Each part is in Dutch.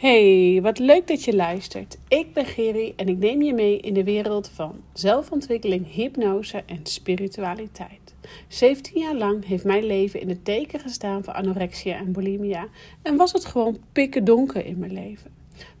Hey, wat leuk dat je luistert. Ik ben Geri en ik neem je mee in de wereld van zelfontwikkeling, hypnose en spiritualiteit. 17 jaar lang heeft mijn leven in het teken gestaan van anorexia en bulimia en was het gewoon pikken donker in mijn leven.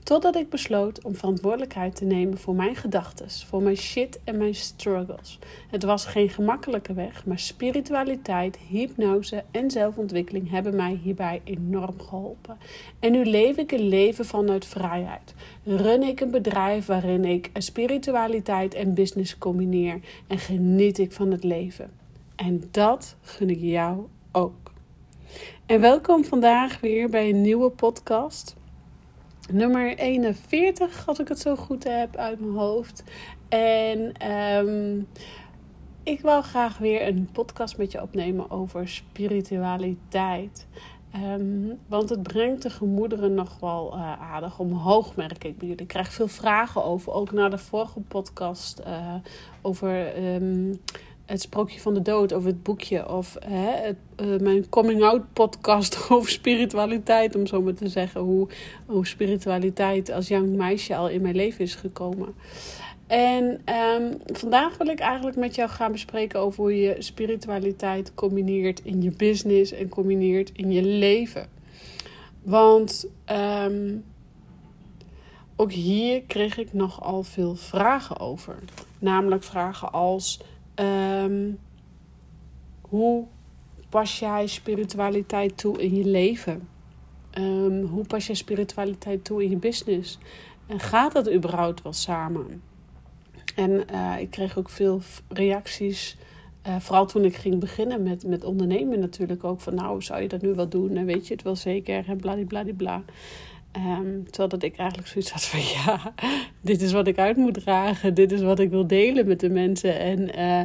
Totdat ik besloot om verantwoordelijkheid te nemen voor mijn gedachten, voor mijn shit en mijn struggles. Het was geen gemakkelijke weg, maar spiritualiteit, hypnose en zelfontwikkeling hebben mij hierbij enorm geholpen. En nu leef ik een leven vanuit vrijheid. Run ik een bedrijf waarin ik spiritualiteit en business combineer en geniet ik van het leven. En dat gun ik jou ook. En welkom vandaag weer bij een nieuwe podcast nummer 41, als ik het zo goed heb uit mijn hoofd. En um, ik wil graag weer een podcast met je opnemen over spiritualiteit. Um, want het brengt de gemoederen nog wel uh, aardig omhoog, merk ik jullie. Ik krijg veel vragen over, ook na de vorige podcast, uh, over um, het sprookje van de dood, over het boekje. Of hè, het, uh, mijn coming out podcast over spiritualiteit, om zo maar te zeggen. Hoe, hoe spiritualiteit als jong meisje al in mijn leven is gekomen. En um, vandaag wil ik eigenlijk met jou gaan bespreken over hoe je spiritualiteit combineert in je business en combineert in je leven. Want um, ook hier kreeg ik nogal veel vragen over. Namelijk vragen als Um, hoe pas jij spiritualiteit toe in je leven? Um, hoe pas jij spiritualiteit toe in je business? En gaat dat überhaupt wel samen? En uh, ik kreeg ook veel reacties. Uh, vooral toen ik ging beginnen met, met ondernemen natuurlijk ook. Van nou, zou je dat nu wel doen? En weet je het wel zeker? En bladibladibla. Um, ik eigenlijk zoiets had van ja, dit is wat ik uit moet dragen. Dit is wat ik wil delen met de mensen. En uh,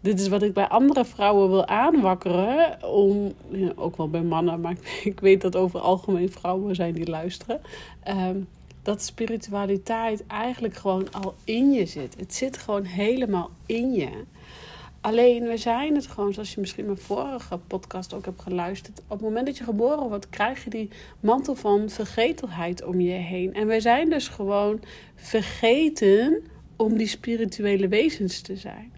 dit is wat ik bij andere vrouwen wil aanwakkeren. Om, ook wel bij mannen, maar ik weet dat over algemeen vrouwen zijn die luisteren. Um, dat spiritualiteit eigenlijk gewoon al in je zit. Het zit gewoon helemaal in je. Alleen we zijn het gewoon, zoals je misschien mijn vorige podcast ook hebt geluisterd. Op het moment dat je geboren wordt, krijg je die mantel van vergetelheid om je heen. En wij zijn dus gewoon vergeten om die spirituele wezens te zijn.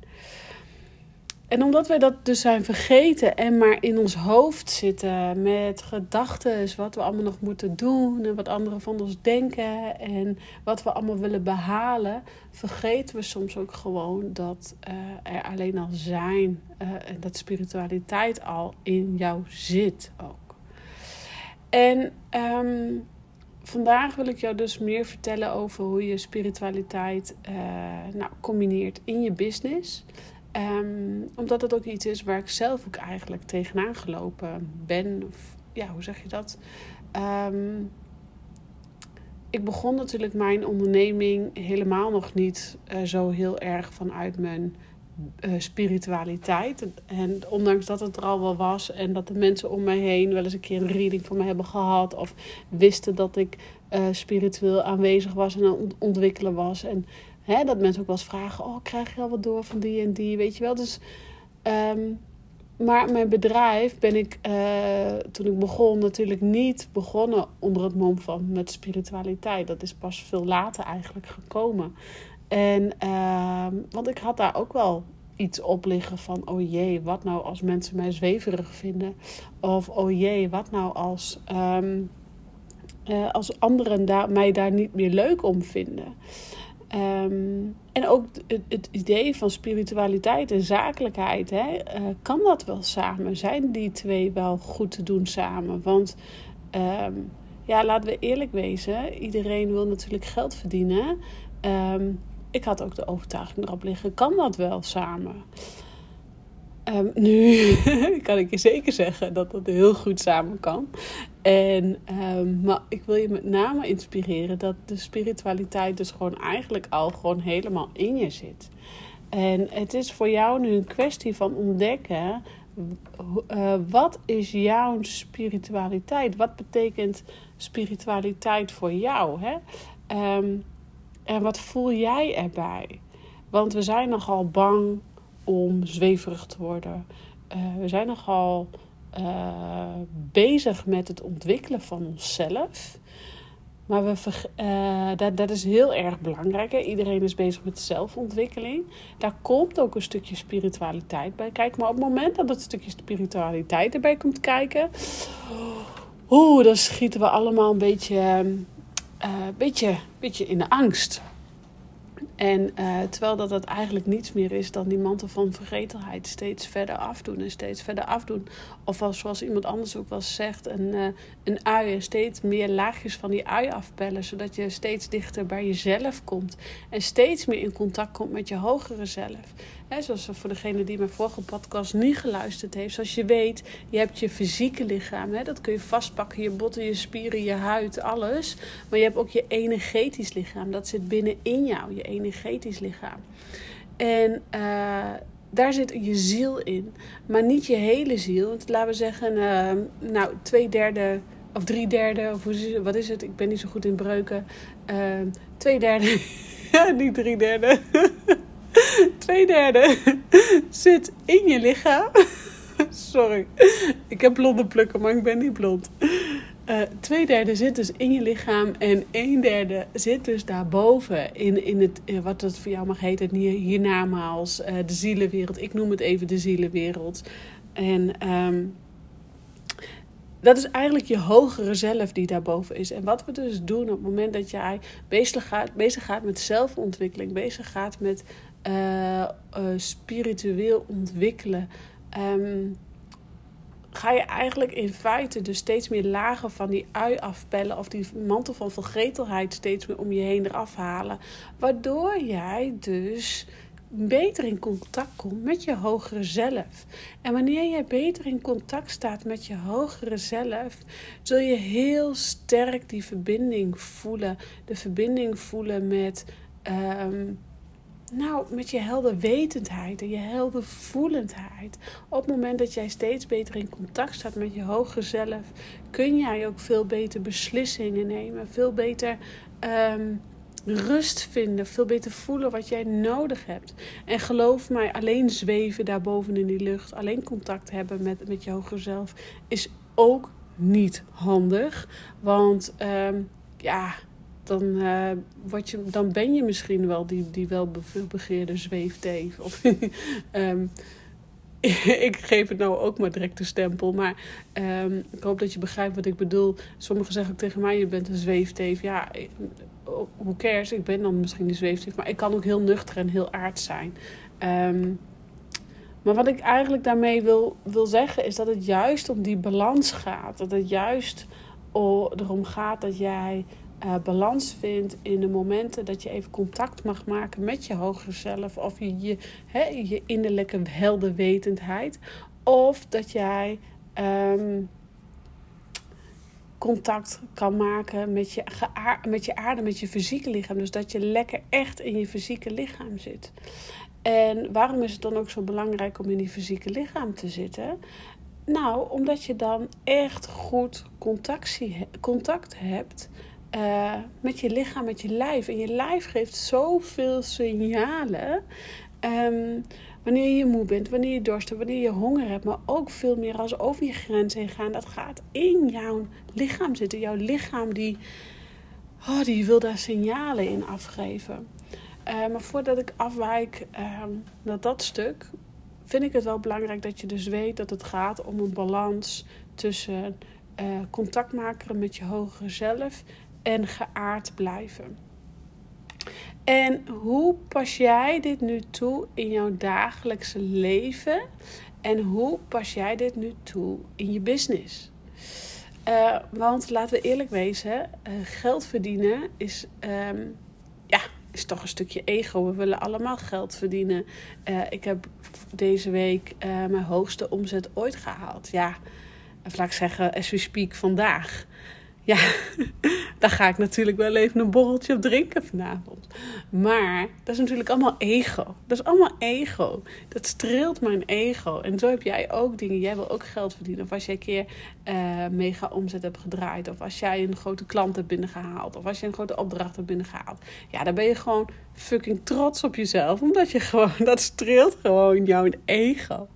En omdat wij dat dus zijn vergeten en maar in ons hoofd zitten met gedachten, wat we allemaal nog moeten doen en wat anderen van ons denken en wat we allemaal willen behalen, vergeten we soms ook gewoon dat uh, er alleen al zijn uh, en dat spiritualiteit al in jou zit ook. En um, vandaag wil ik jou dus meer vertellen over hoe je spiritualiteit uh, nou, combineert in je business. Um, omdat het ook iets is waar ik zelf ook eigenlijk tegenaan gelopen ben. Of, ja, hoe zeg je dat? Um, ik begon natuurlijk mijn onderneming helemaal nog niet uh, zo heel erg vanuit mijn uh, spiritualiteit. En ondanks dat het er al wel was en dat de mensen om mij heen wel eens een keer een reading van me hebben gehad. Of wisten dat ik uh, spiritueel aanwezig was en aan het ontwikkelen was. En Hè, dat mensen ook wel eens vragen: Oh, krijg je al wat door van die en die? Weet je wel. Dus, um, maar mijn bedrijf ben ik uh, toen ik begon natuurlijk niet begonnen onder het mom van met spiritualiteit. Dat is pas veel later eigenlijk gekomen. En uh, want ik had daar ook wel iets op liggen van: oh jee, wat nou als mensen mij zweverig vinden? Of oh jee, wat nou als, um, uh, als anderen mij daar niet meer leuk om vinden? Um, en ook het, het, idee van spiritualiteit en zakelijkheid, hè, uh, kan dat wel samen? Zijn die twee wel goed te doen samen? Want um, ja, laten we eerlijk wezen, iedereen wil natuurlijk geld verdienen. Um, ik had ook de overtuiging erop liggen, kan dat wel samen? Nu kan ik je zeker zeggen dat dat heel goed samen kan. En, um, maar ik wil je met name inspireren dat de spiritualiteit dus gewoon eigenlijk al gewoon helemaal in je zit. En het is voor jou nu een kwestie van ontdekken. Uh, wat is jouw spiritualiteit? Wat betekent spiritualiteit voor jou? Hè? Um, en wat voel jij erbij? Want we zijn nogal bang om zweverig te worden. Uh, we zijn nogal uh, bezig met het ontwikkelen van onszelf. Maar we uh, dat, dat is heel erg belangrijk. Hè? Iedereen is bezig met zelfontwikkeling. Daar komt ook een stukje spiritualiteit bij kijken. Maar op het moment dat het stukje spiritualiteit erbij komt kijken... Oeh, dan schieten we allemaal een beetje, uh, beetje, beetje in de angst. En uh, terwijl dat, dat eigenlijk niets meer is dan die mantel van vergetelheid steeds verder afdoen en steeds verder afdoen. Of als, zoals iemand anders ook wel zegt, een, uh, een ui en steeds meer laagjes van die ui afpellen. Zodat je steeds dichter bij jezelf komt. En steeds meer in contact komt met je hogere zelf. Zoals voor degene die mijn vorige podcast niet geluisterd heeft. Zoals je weet, je hebt je fysieke lichaam. Dat kun je vastpakken. Je botten, je spieren, je huid, alles. Maar je hebt ook je energetisch lichaam. Dat zit binnenin jou, je energetisch lichaam. En uh, daar zit je ziel in. Maar niet je hele ziel. Want laten we zeggen, uh, nou, twee derde of drie derde, of wat is het? Ik ben niet zo goed in breuken. Uh, twee derde, niet drie derde. Twee derde zit in je lichaam. Sorry, ik heb blonde plukken, maar ik ben niet blond. Uh, twee derde zit dus in je lichaam en een derde zit dus daarboven. In, in het, uh, wat het voor jou mag heten, hiernamaals, uh, de zielenwereld. Ik noem het even de zielenwereld. En um, dat is eigenlijk je hogere zelf die daarboven is. En wat we dus doen op het moment dat jij bezig gaat, bezig gaat met zelfontwikkeling, bezig gaat met uh, uh, spiritueel ontwikkelen. Um, ga je eigenlijk in feite dus steeds meer lagen van die ui afpellen of die mantel van vergetelheid steeds meer om je heen eraf halen. Waardoor jij dus beter in contact komt met je hogere zelf. En wanneer jij beter in contact staat met je hogere zelf, zul je heel sterk die verbinding voelen. De verbinding voelen met. Um, nou, met je helderwetendheid en je heldervoelendheid. Op het moment dat jij steeds beter in contact staat met je hogere zelf, kun jij ook veel beter beslissingen nemen. Veel beter um, rust vinden. Veel beter voelen wat jij nodig hebt. En geloof mij, alleen zweven daarboven in die lucht, alleen contact hebben met, met je hogere zelf, is ook niet handig. Want um, ja dan, uh, je, dan ben je misschien wel die, die welbegeerde zweefteef. Of, um, ik geef het nou ook maar direct de stempel. Maar um, ik hoop dat je begrijpt wat ik bedoel. Sommigen zeggen ook tegen mij, je bent een zweefteef. Ja, hoe cares? Ik ben dan misschien een zweefteef. Maar ik kan ook heel nuchter en heel aard zijn. Um, maar wat ik eigenlijk daarmee wil, wil zeggen is dat het juist om die balans gaat. Dat het juist erom gaat dat jij uh, balans vindt in de momenten dat je even contact mag maken met je hogere zelf of je, je, hè, je innerlijke helderwetendheid. Of dat jij um, contact kan maken met je, met je aarde, met je fysieke lichaam. Dus dat je lekker echt in je fysieke lichaam zit. En waarom is het dan ook zo belangrijk om in die fysieke lichaam te zitten? Nou, omdat je dan echt goed contact hebt uh, met je lichaam, met je lijf. En je lijf geeft zoveel signalen. Um, wanneer je moe bent, wanneer je dorst hebt, wanneer je honger hebt, maar ook veel meer als over je grens heen gaan. Dat gaat in jouw lichaam zitten. Jouw lichaam die, oh, die wil daar signalen in afgeven. Uh, maar voordat ik afwijk uh, naar dat stuk, vind ik het wel belangrijk dat je dus weet dat het gaat om een balans tussen uh, contact maken met je hogere zelf en geaard blijven. En hoe pas jij dit nu toe in jouw dagelijkse leven? En hoe pas jij dit nu toe in je business? Uh, want laten we eerlijk wezen, uh, geld verdienen is, um, ja, is toch een stukje ego. We willen allemaal geld verdienen. Uh, ik heb deze week mijn hoogste omzet ooit gehaald. Ja, laat ik zeggen, as we speak vandaag. Ja, daar ga ik natuurlijk wel even een borreltje op drinken vanavond. Maar dat is natuurlijk allemaal ego. Dat is allemaal ego. Dat streelt mijn ego. En zo heb jij ook dingen. Jij wil ook geld verdienen. Of als jij een keer uh, mega omzet hebt gedraaid. Of als jij een grote klant hebt binnengehaald. Of als je een grote opdracht hebt binnengehaald. Ja, dan ben je gewoon fucking trots op jezelf. Omdat je gewoon, dat streelt gewoon jouw ego.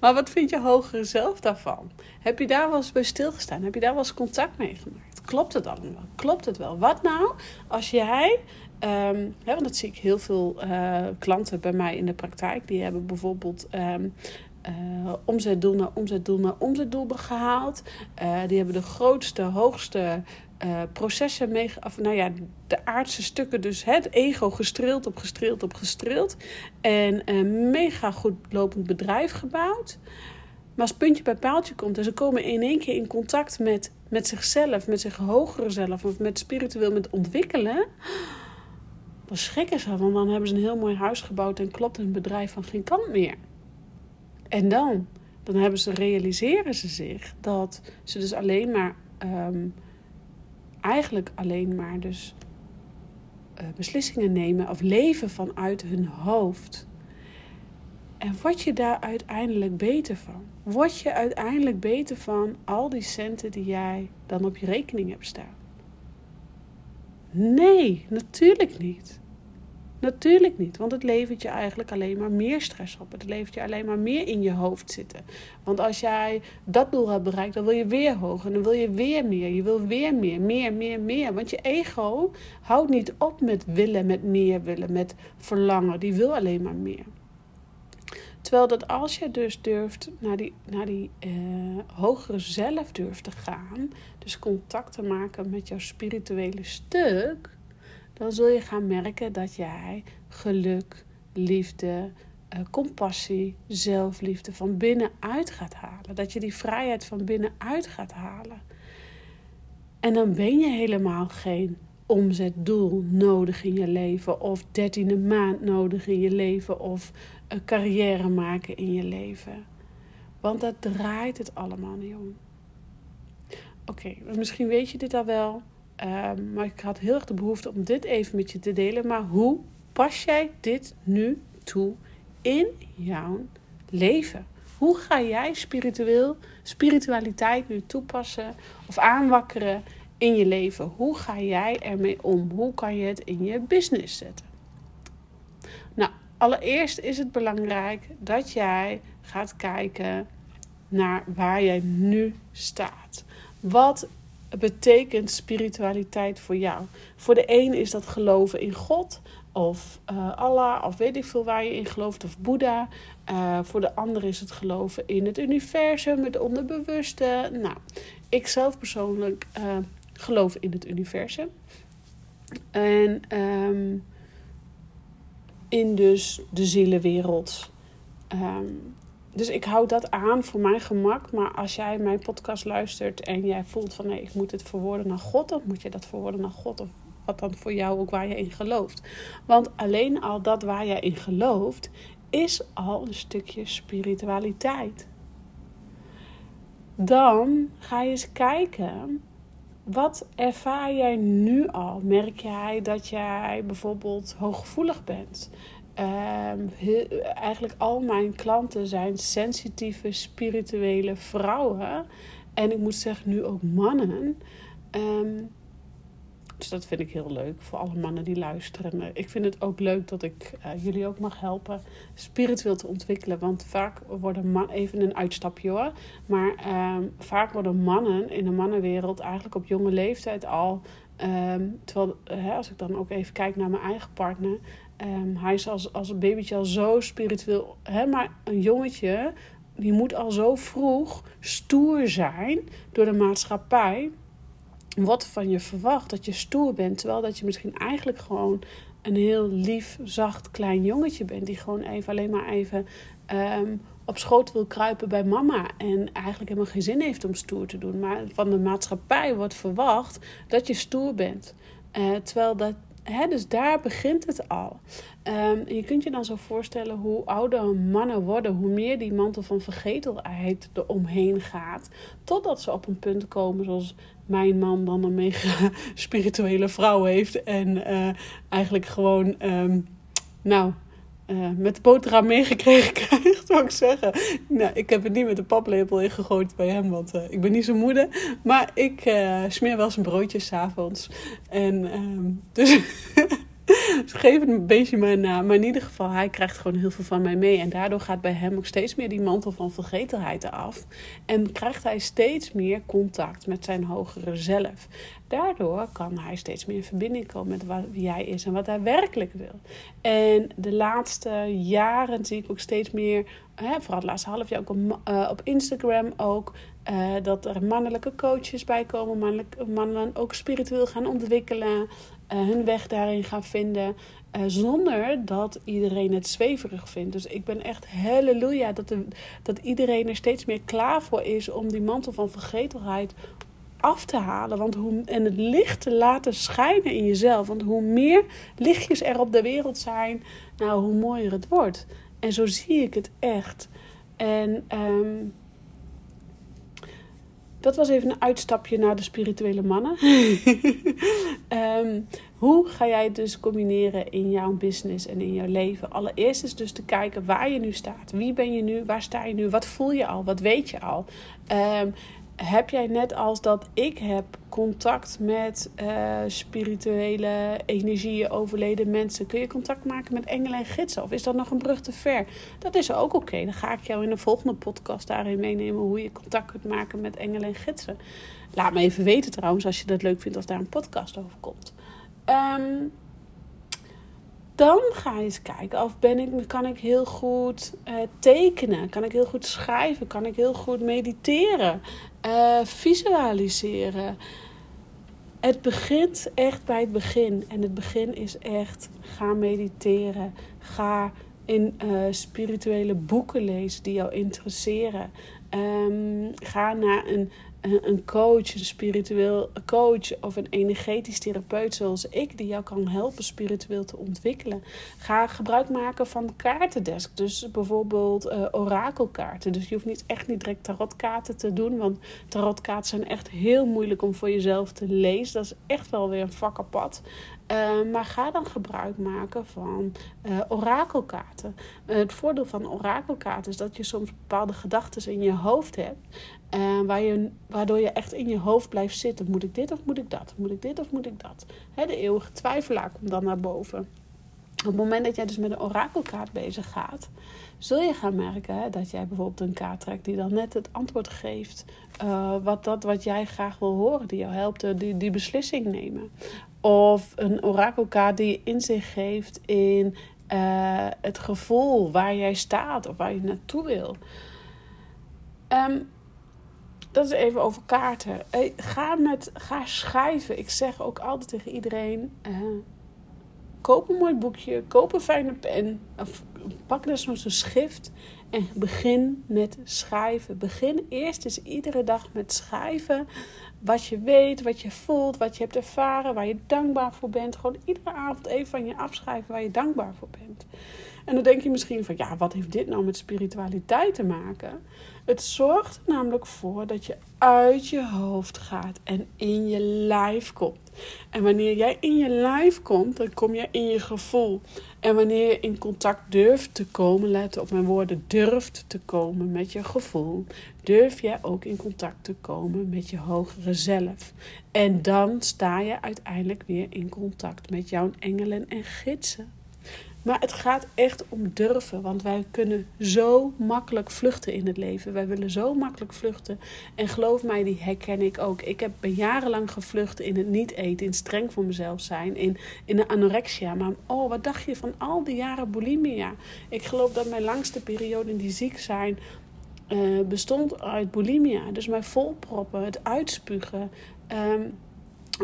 Maar wat vind je hogere zelf daarvan? Heb je daar wel eens bij stilgestaan? Heb je daar wel eens contact mee gemaakt? Klopt het allemaal? Klopt het wel. Wat nou als jij, um, hè, want dat zie ik heel veel uh, klanten bij mij in de praktijk, die hebben bijvoorbeeld um, uh, omzetdoel naar omzetdoel naar omzetdoel gehaald. Uh, die hebben de grootste, hoogste processen mee, nou ja, de aardse stukken, dus het ego gestreeld op gestreeld op gestreeld. En een mega goed lopend bedrijf gebouwd. Maar als puntje bij paaltje komt en ze komen in één keer in contact met, met zichzelf, met zich hogere zelf of met spiritueel met ontwikkelen, dan schrikken ze, want dan hebben ze een heel mooi huis gebouwd en klopt hun bedrijf van geen kant meer. En dan, dan hebben ze, realiseren ze zich dat ze dus alleen maar, um, eigenlijk alleen maar dus uh, beslissingen nemen of leven vanuit hun hoofd. En word je daar uiteindelijk beter van? Word je uiteindelijk beter van al die centen die jij dan op je rekening hebt staan? Nee, natuurlijk niet. Natuurlijk niet, want het levert je eigenlijk alleen maar meer stress op. Het levert je alleen maar meer in je hoofd zitten. Want als jij dat doel hebt bereikt, dan wil je weer hoger. Dan wil je weer meer. Je wil weer meer, meer, meer, meer. Want je ego houdt niet op met willen, met meer willen, met verlangen. Die wil alleen maar meer. Terwijl dat als je dus durft naar die, naar die uh, hogere zelf durft te gaan, dus contact te maken met jouw spirituele stuk, dan zul je gaan merken dat jij geluk, liefde, uh, compassie, zelfliefde van binnenuit gaat halen. Dat je die vrijheid van binnenuit gaat halen. En dan ben je helemaal geen omzetdoel nodig in je leven, of dertiende maand nodig in je leven, of een carrière maken in je leven. Want dat draait het allemaal niet om. Oké, misschien weet je dit al wel. Um, maar ik had heel erg de behoefte om dit even met je te delen. Maar hoe pas jij dit nu toe in jouw leven? Hoe ga jij spiritueel, spiritualiteit nu toepassen of aanwakkeren in je leven? Hoe ga jij ermee om? Hoe kan je het in je business zetten? Allereerst is het belangrijk dat jij gaat kijken naar waar jij nu staat. Wat betekent spiritualiteit voor jou? Voor de een is dat geloven in God of uh, Allah of weet ik veel waar je in gelooft of Boeddha. Uh, voor de ander is het geloven in het universum, het onderbewuste. Nou, ik zelf persoonlijk uh, geloof in het universum. En um, in dus de zielenwereld. Um, dus ik hou dat aan voor mijn gemak. Maar als jij mijn podcast luistert en jij voelt van nee, ik moet het verwoorden naar God, dan moet je dat verwoorden naar God. Of wat dan voor jou ook waar je in gelooft. Want alleen al dat waar jij in gelooft, is al een stukje spiritualiteit. Dan ga je eens kijken. Wat ervaar jij nu al? Merk jij dat jij bijvoorbeeld hooggevoelig bent? Um, eigenlijk al mijn klanten zijn sensitieve, spirituele vrouwen. En ik moet zeggen, nu ook mannen. Um, dus dat vind ik heel leuk voor alle mannen die luisteren. Ik vind het ook leuk dat ik uh, jullie ook mag helpen spiritueel te ontwikkelen. Want vaak worden mannen, even een uitstapje hoor. Maar um, vaak worden mannen in de mannenwereld eigenlijk op jonge leeftijd al. Um, terwijl, hè, als ik dan ook even kijk naar mijn eigen partner. Um, hij is als, als een babytje al zo spiritueel. Hè, maar een jongetje, die moet al zo vroeg stoer zijn door de maatschappij. Wat van je verwacht dat je stoer bent. Terwijl dat je misschien eigenlijk gewoon een heel lief, zacht, klein jongetje bent. Die gewoon even alleen maar even um, op schoot wil kruipen bij mama. En eigenlijk helemaal geen zin heeft om stoer te doen. Maar van de maatschappij wordt verwacht dat je stoer bent. Uh, terwijl dat, dus daar begint het al. Um, je kunt je dan zo voorstellen hoe ouder mannen worden, hoe meer die mantel van vergetelheid er omheen gaat. Totdat ze op een punt komen zoals mijn man dan een mega spirituele vrouw heeft. En uh, eigenlijk gewoon, um, nou, uh, met de boterham meegekregen krijgt, zou ik zeggen. Nou, ik heb het niet met de paplepel ingegooid bij hem, want uh, ik ben niet zo moede. Maar ik smeer wel zijn broodjes s'avonds. En um, dus dus geef het een beetje maar na. Maar in ieder geval, hij krijgt gewoon heel veel van mij mee. En daardoor gaat bij hem ook steeds meer die mantel van vergetelheid af. En krijgt hij steeds meer contact met zijn hogere zelf. Daardoor kan hij steeds meer in verbinding komen met wie hij is en wat hij werkelijk wil. En de laatste jaren zie ik ook steeds meer, hè, vooral het laatste half jaar ook op, op Instagram ook, uh, dat er mannelijke coaches bij komen, mannen ook spiritueel gaan ontwikkelen, hun weg daarin gaan vinden. Uh, zonder dat iedereen het zweverig vindt. Dus ik ben echt halleluja dat, de, dat iedereen er steeds meer klaar voor is om die mantel van vergetelheid af te halen. Want hoe, en het licht te laten schijnen in jezelf. Want hoe meer lichtjes er op de wereld zijn, nou, hoe mooier het wordt. En zo zie ik het echt. En um, dat was even een uitstapje naar de spirituele mannen. um, hoe ga jij het dus combineren in jouw business en in jouw leven? Allereerst is dus te kijken waar je nu staat. Wie ben je nu? Waar sta je nu? Wat voel je al? Wat weet je al? Um, heb jij net als dat ik heb contact met uh, spirituele energieën, overleden mensen? Kun je contact maken met engelen en gidsen? Of is dat nog een brug te ver? Dat is ook oké. Dan ga ik jou in de volgende podcast daarin meenemen hoe je contact kunt maken met engelen en gidsen. Laat me even weten trouwens als je dat leuk vindt als daar een podcast over komt. Um, dan ga je eens kijken of ben ik, kan ik heel goed uh, tekenen, kan ik heel goed schrijven, kan ik heel goed mediteren, uh, visualiseren. Het begint echt bij het begin. En het begin is echt ga mediteren. Ga in uh, spirituele boeken lezen die jou interesseren. Um, ga naar een een coach, een spiritueel coach of een energetisch therapeut zoals ik, die jou kan helpen spiritueel te ontwikkelen. Ga gebruik maken van kaartendesk. Dus bijvoorbeeld uh, orakelkaarten. Dus je hoeft niet echt niet direct tarotkaarten te doen, want tarotkaarten zijn echt heel moeilijk om voor jezelf te lezen. Dat is echt wel weer een vak apart. Uh, maar ga dan gebruik maken van uh, orakelkaarten. Uh, het voordeel van orakelkaarten is dat je soms bepaalde gedachten in je hoofd hebt. waar je, waardoor je echt in je hoofd blijft zitten. Moet ik dit of moet ik dat? Moet ik dit of moet ik dat? Hè, de eeuwige twijfelaar komt dan naar boven. Op het moment dat jij dus met een orakelkaart bezig gaat, zul je gaan merken dat jij bijvoorbeeld een kaart trekt die dan net het antwoord geeft. wat, dat, wat jij graag wil horen, die jou helpt die, die beslissing nemen. Of een orakelkaart die in zich geeft in uh, het gevoel waar jij staat of waar je naartoe wil. Um, dat is even over kaarten. Hey, ga, met, ga schrijven. Ik zeg ook altijd tegen iedereen: uh, koop een mooi boekje, koop een fijne pen. Of pak dus zo'n schrift en begin met schrijven. Begin eerst eens iedere dag met schrijven wat je weet, wat je voelt, wat je hebt ervaren, waar je dankbaar voor bent. Gewoon iedere avond even van je afschrijven waar je dankbaar voor bent. En dan denk je misschien van, ja, wat heeft dit nou met spiritualiteit te maken? Het zorgt er namelijk voor dat je uit je hoofd gaat en in je lijf komt. En wanneer jij in je lijf komt, dan kom je in je gevoel. En wanneer je in contact durft te komen, let op mijn woorden, durft te komen met je gevoel, durf jij ook in contact te komen met je hogere zelf. En dan sta je uiteindelijk weer in contact met jouw engelen en gidsen. Maar het gaat echt om durven, want wij kunnen zo makkelijk vluchten in het leven. Wij willen zo makkelijk vluchten. En geloof mij, die herken ik ook. Ik heb jarenlang gevlucht in het niet eten, in streng voor mezelf zijn, in, in de anorexia. Maar oh, wat dacht je van al die jaren bulimia? Ik geloof dat mijn langste periode in die ziek zijn uh, bestond uit bulimia. Dus mijn volproppen, het uitspugen. Um,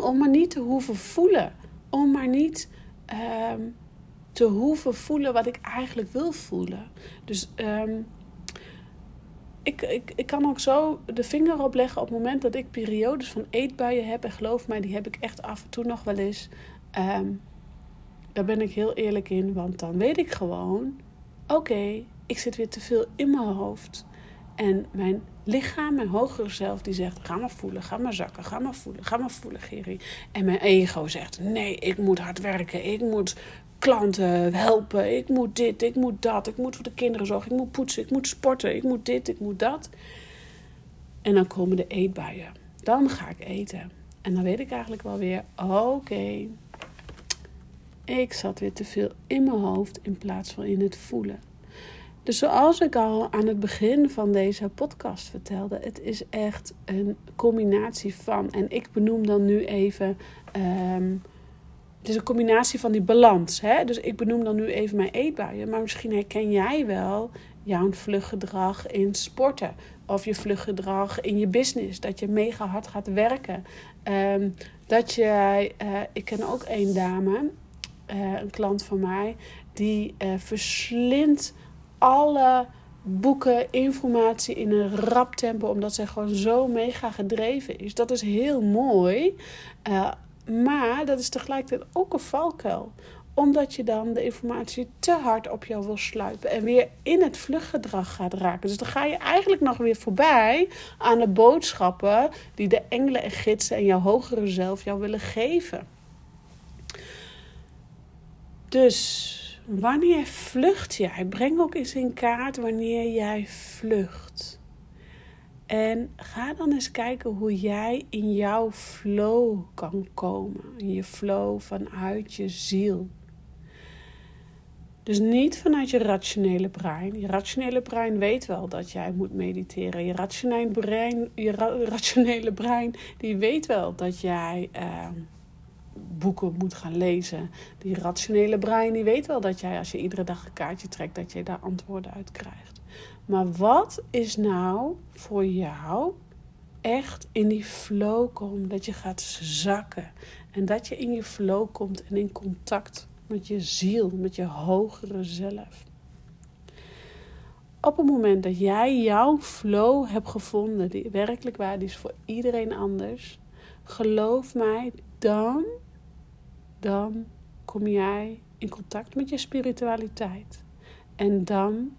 om maar niet te hoeven voelen. Om maar niet... Um, te hoeven voelen wat ik eigenlijk wil voelen. Dus um, ik, ik, ik kan ook zo de vinger op leggen op het moment dat ik periodes van eetbuien heb. En geloof mij, die heb ik echt af en toe nog wel eens. Um, daar ben ik heel eerlijk in, want dan weet ik gewoon: oké, ik zit weer te veel in mijn hoofd. En mijn lichaam, mijn hogere zelf, die zegt: ga maar voelen, ga maar zakken, ga maar voelen, ga maar voelen, Geri. En mijn ego zegt: nee, ik moet hard werken, ik moet klanten helpen. Ik moet dit, ik moet dat. Ik moet voor de kinderen zorgen. Ik moet poetsen, ik moet sporten. Ik moet dit, ik moet dat. En dan komen de eetbuien. Dan ga ik eten. En dan weet ik eigenlijk wel weer: oké, Ik zat weer te veel in mijn hoofd in plaats van in het voelen. Dus zoals ik al aan het begin van deze podcast vertelde, het is echt een combinatie van. En ik benoem dan nu even. Ehm, het is een combinatie van die balans. Hè? Dus ik benoem dan nu even mijn eetbuien. Maar misschien herken jij wel jouw vluggedrag in sporten. Of je vluggedrag in je business. Dat je mega hard gaat werken. Ehm, dat je, uh, ik ken ook één dame, uh, een klant van mij, die uh, verslindt alle boeken, informatie in een rap tempo, omdat zij gewoon zo mega gedreven is. Dat is heel mooi, uh, maar dat is tegelijkertijd ook een valkuil omdat je dan de informatie te hard op jou wil sluipen en weer in het vluchtgedrag gaat raken. Dus dan ga je eigenlijk nog weer voorbij aan de boodschappen die de engelen en gidsen en jouw hogere zelf jou willen geven. Dus wanneer vlucht jij? Breng ook eens in kaart wanneer jij vlucht. En ga dan eens kijken hoe jij in jouw flow kan komen. In je flow vanuit je ziel. Dus niet vanuit je rationele brein. Je rationele brein weet wel dat jij moet mediteren. Je rationele brein, je rationele brein die weet wel dat jij uh, boeken moet gaan lezen. Die rationele brein die weet wel dat jij als je iedere dag een kaartje trekt, dat je daar antwoorden uit krijgt. Maar wat is nou voor jou echt in die flow komt? Dat je gaat zakken. En dat je in je flow komt en in contact met je ziel, met je hogere zelf. Op het moment dat jij jouw flow hebt gevonden, die werkelijk waar die is voor iedereen anders, geloof mij, dan dan kom jij in contact met je spiritualiteit. En dan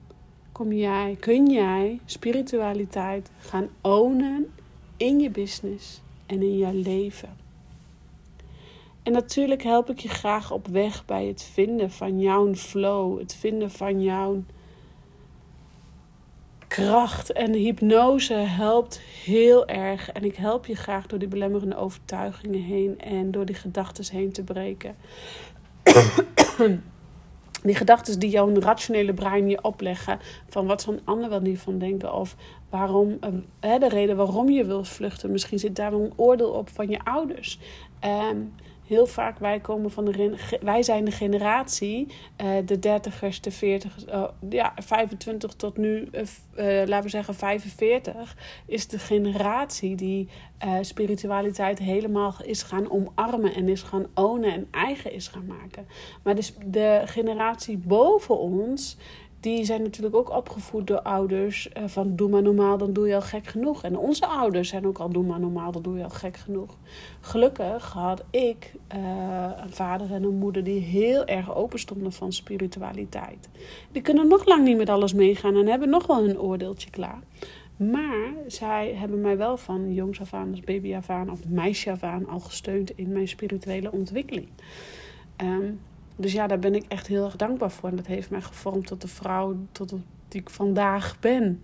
kom jij, kun jij spiritualiteit gaan ownen in je business en in je leven. En natuurlijk help ik je graag op weg bij het vinden van jouw flow, het vinden van jouw kracht. En hypnose helpt heel erg. En ik help je graag door die belemmerende overtuigingen heen en door die gedachten heen te breken. die gedachten die jouw rationele brein je opleggen. Van wat zo'n ander wel niet van denken. Of waarom, uh, de reden waarom je wil vluchten. Misschien zit daar een oordeel op van je ouders. Um, heel vaak wij komen van de wij zijn de generatie, uh, de dertigers, de veertigers, uh, ja, 25 tot nu, uh, laten we zeggen 45, is de generatie die spiritualiteit helemaal is gaan omarmen en is gaan ownen en eigen is gaan maken. Maar de, de generatie boven ons, die zijn natuurlijk ook opgevoed door ouders uh, van doe maar normaal, dan doe je al gek genoeg. En onze ouders zijn ook al doe maar normaal, dan doe je al gek genoeg. Gelukkig had ik uh, een vader en een moeder die heel erg open stonden van spiritualiteit. Die kunnen nog lang niet met alles meegaan en hebben nog wel hun oordeeltje klaar. Maar zij hebben mij wel van jongs af aan, als baby af aan of meisje af aan al gesteund in mijn spirituele ontwikkeling. Um, dus ja, daar ben ik echt heel erg dankbaar voor. En dat heeft mij gevormd tot de vrouw tot die ik vandaag ben.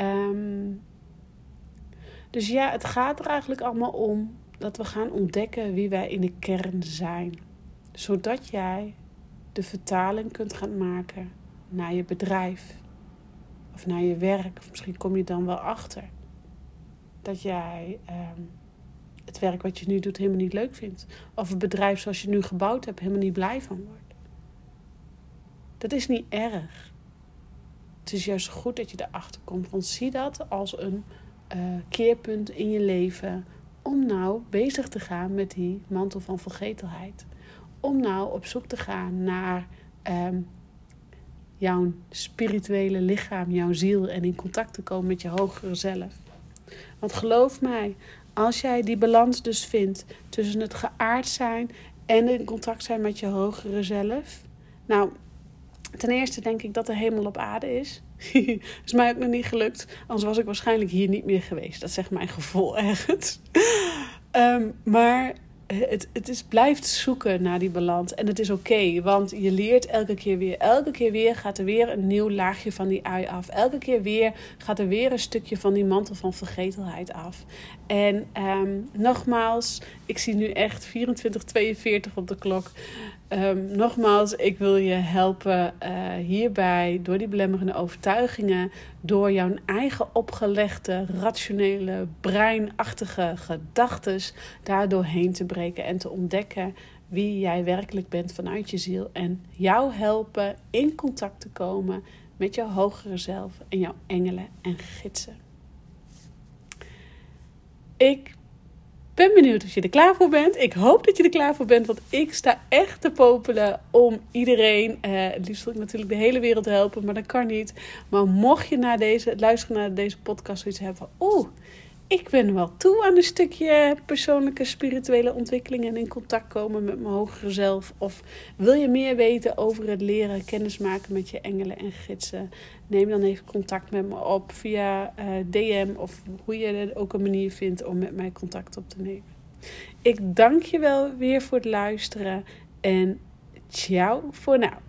Um, dus ja, het gaat er eigenlijk allemaal om dat we gaan ontdekken wie wij in de kern zijn. Zodat jij de vertaling kunt gaan maken naar je bedrijf. Of naar je werk. Of misschien kom je dan wel achter. Dat jij um, werk wat je nu doet helemaal niet leuk vindt. Of het bedrijf zoals je nu gebouwd hebt helemaal niet blij van wordt. Dat is niet erg. Het is juist goed dat je erachter komt. Want zie dat als een uh, keerpunt in je leven. Om nou bezig te gaan met die mantel van vergetelheid. Om nou op zoek te gaan naar um, jouw spirituele lichaam, jouw ziel. En in contact te komen met je hogere zelf. Want geloof mij, als jij die balans dus vindt tussen het geaard zijn en in contact zijn met je hogere zelf. Nou, ten eerste denk ik dat de hemel op aarde is. is mij ook nog niet gelukt. Anders was ik waarschijnlijk hier niet meer geweest. Dat zegt mijn gevoel ergens. um, maar het, het is, blijft zoeken naar die balans. En het is oké, want je leert elke keer weer. Elke keer weer gaat er weer een nieuw laagje van die ui af. Elke keer weer gaat er weer een stukje van die mantel van vergetelheid af. En um, nogmaals, ik zie nu echt 24, 42 op de klok. Um, nogmaals, ik wil je helpen uh, hierbij door die belemmerende overtuigingen, door jouw eigen opgelegde, rationele, breinachtige gedachten daardoor heen te breken en te ontdekken wie jij werkelijk bent vanuit je ziel en jou helpen in contact te komen met jouw hogere zelf en jouw engelen en gidsen. Ik ben benieuwd of je er klaar voor bent. Ik hoop dat je er klaar voor bent, want ik sta echt te popelen om iedereen, eh, het liefst ik natuurlijk de hele wereld helpen, maar dat kan niet. Maar mocht je na deze, luisteren naar deze podcast zoiets hebben oeh, ik ben wel toe aan een stukje persoonlijke spirituele ontwikkeling en in contact komen met mijn hogere zelf. Of wil je meer weten over het leren kennismaken met je engelen en gidsen? Neem dan even contact met me op via eh, DM of hoe je er ook een manier vindt om met mij contact op te nemen. Ik dank je wel weer voor het luisteren en ciao voor nu.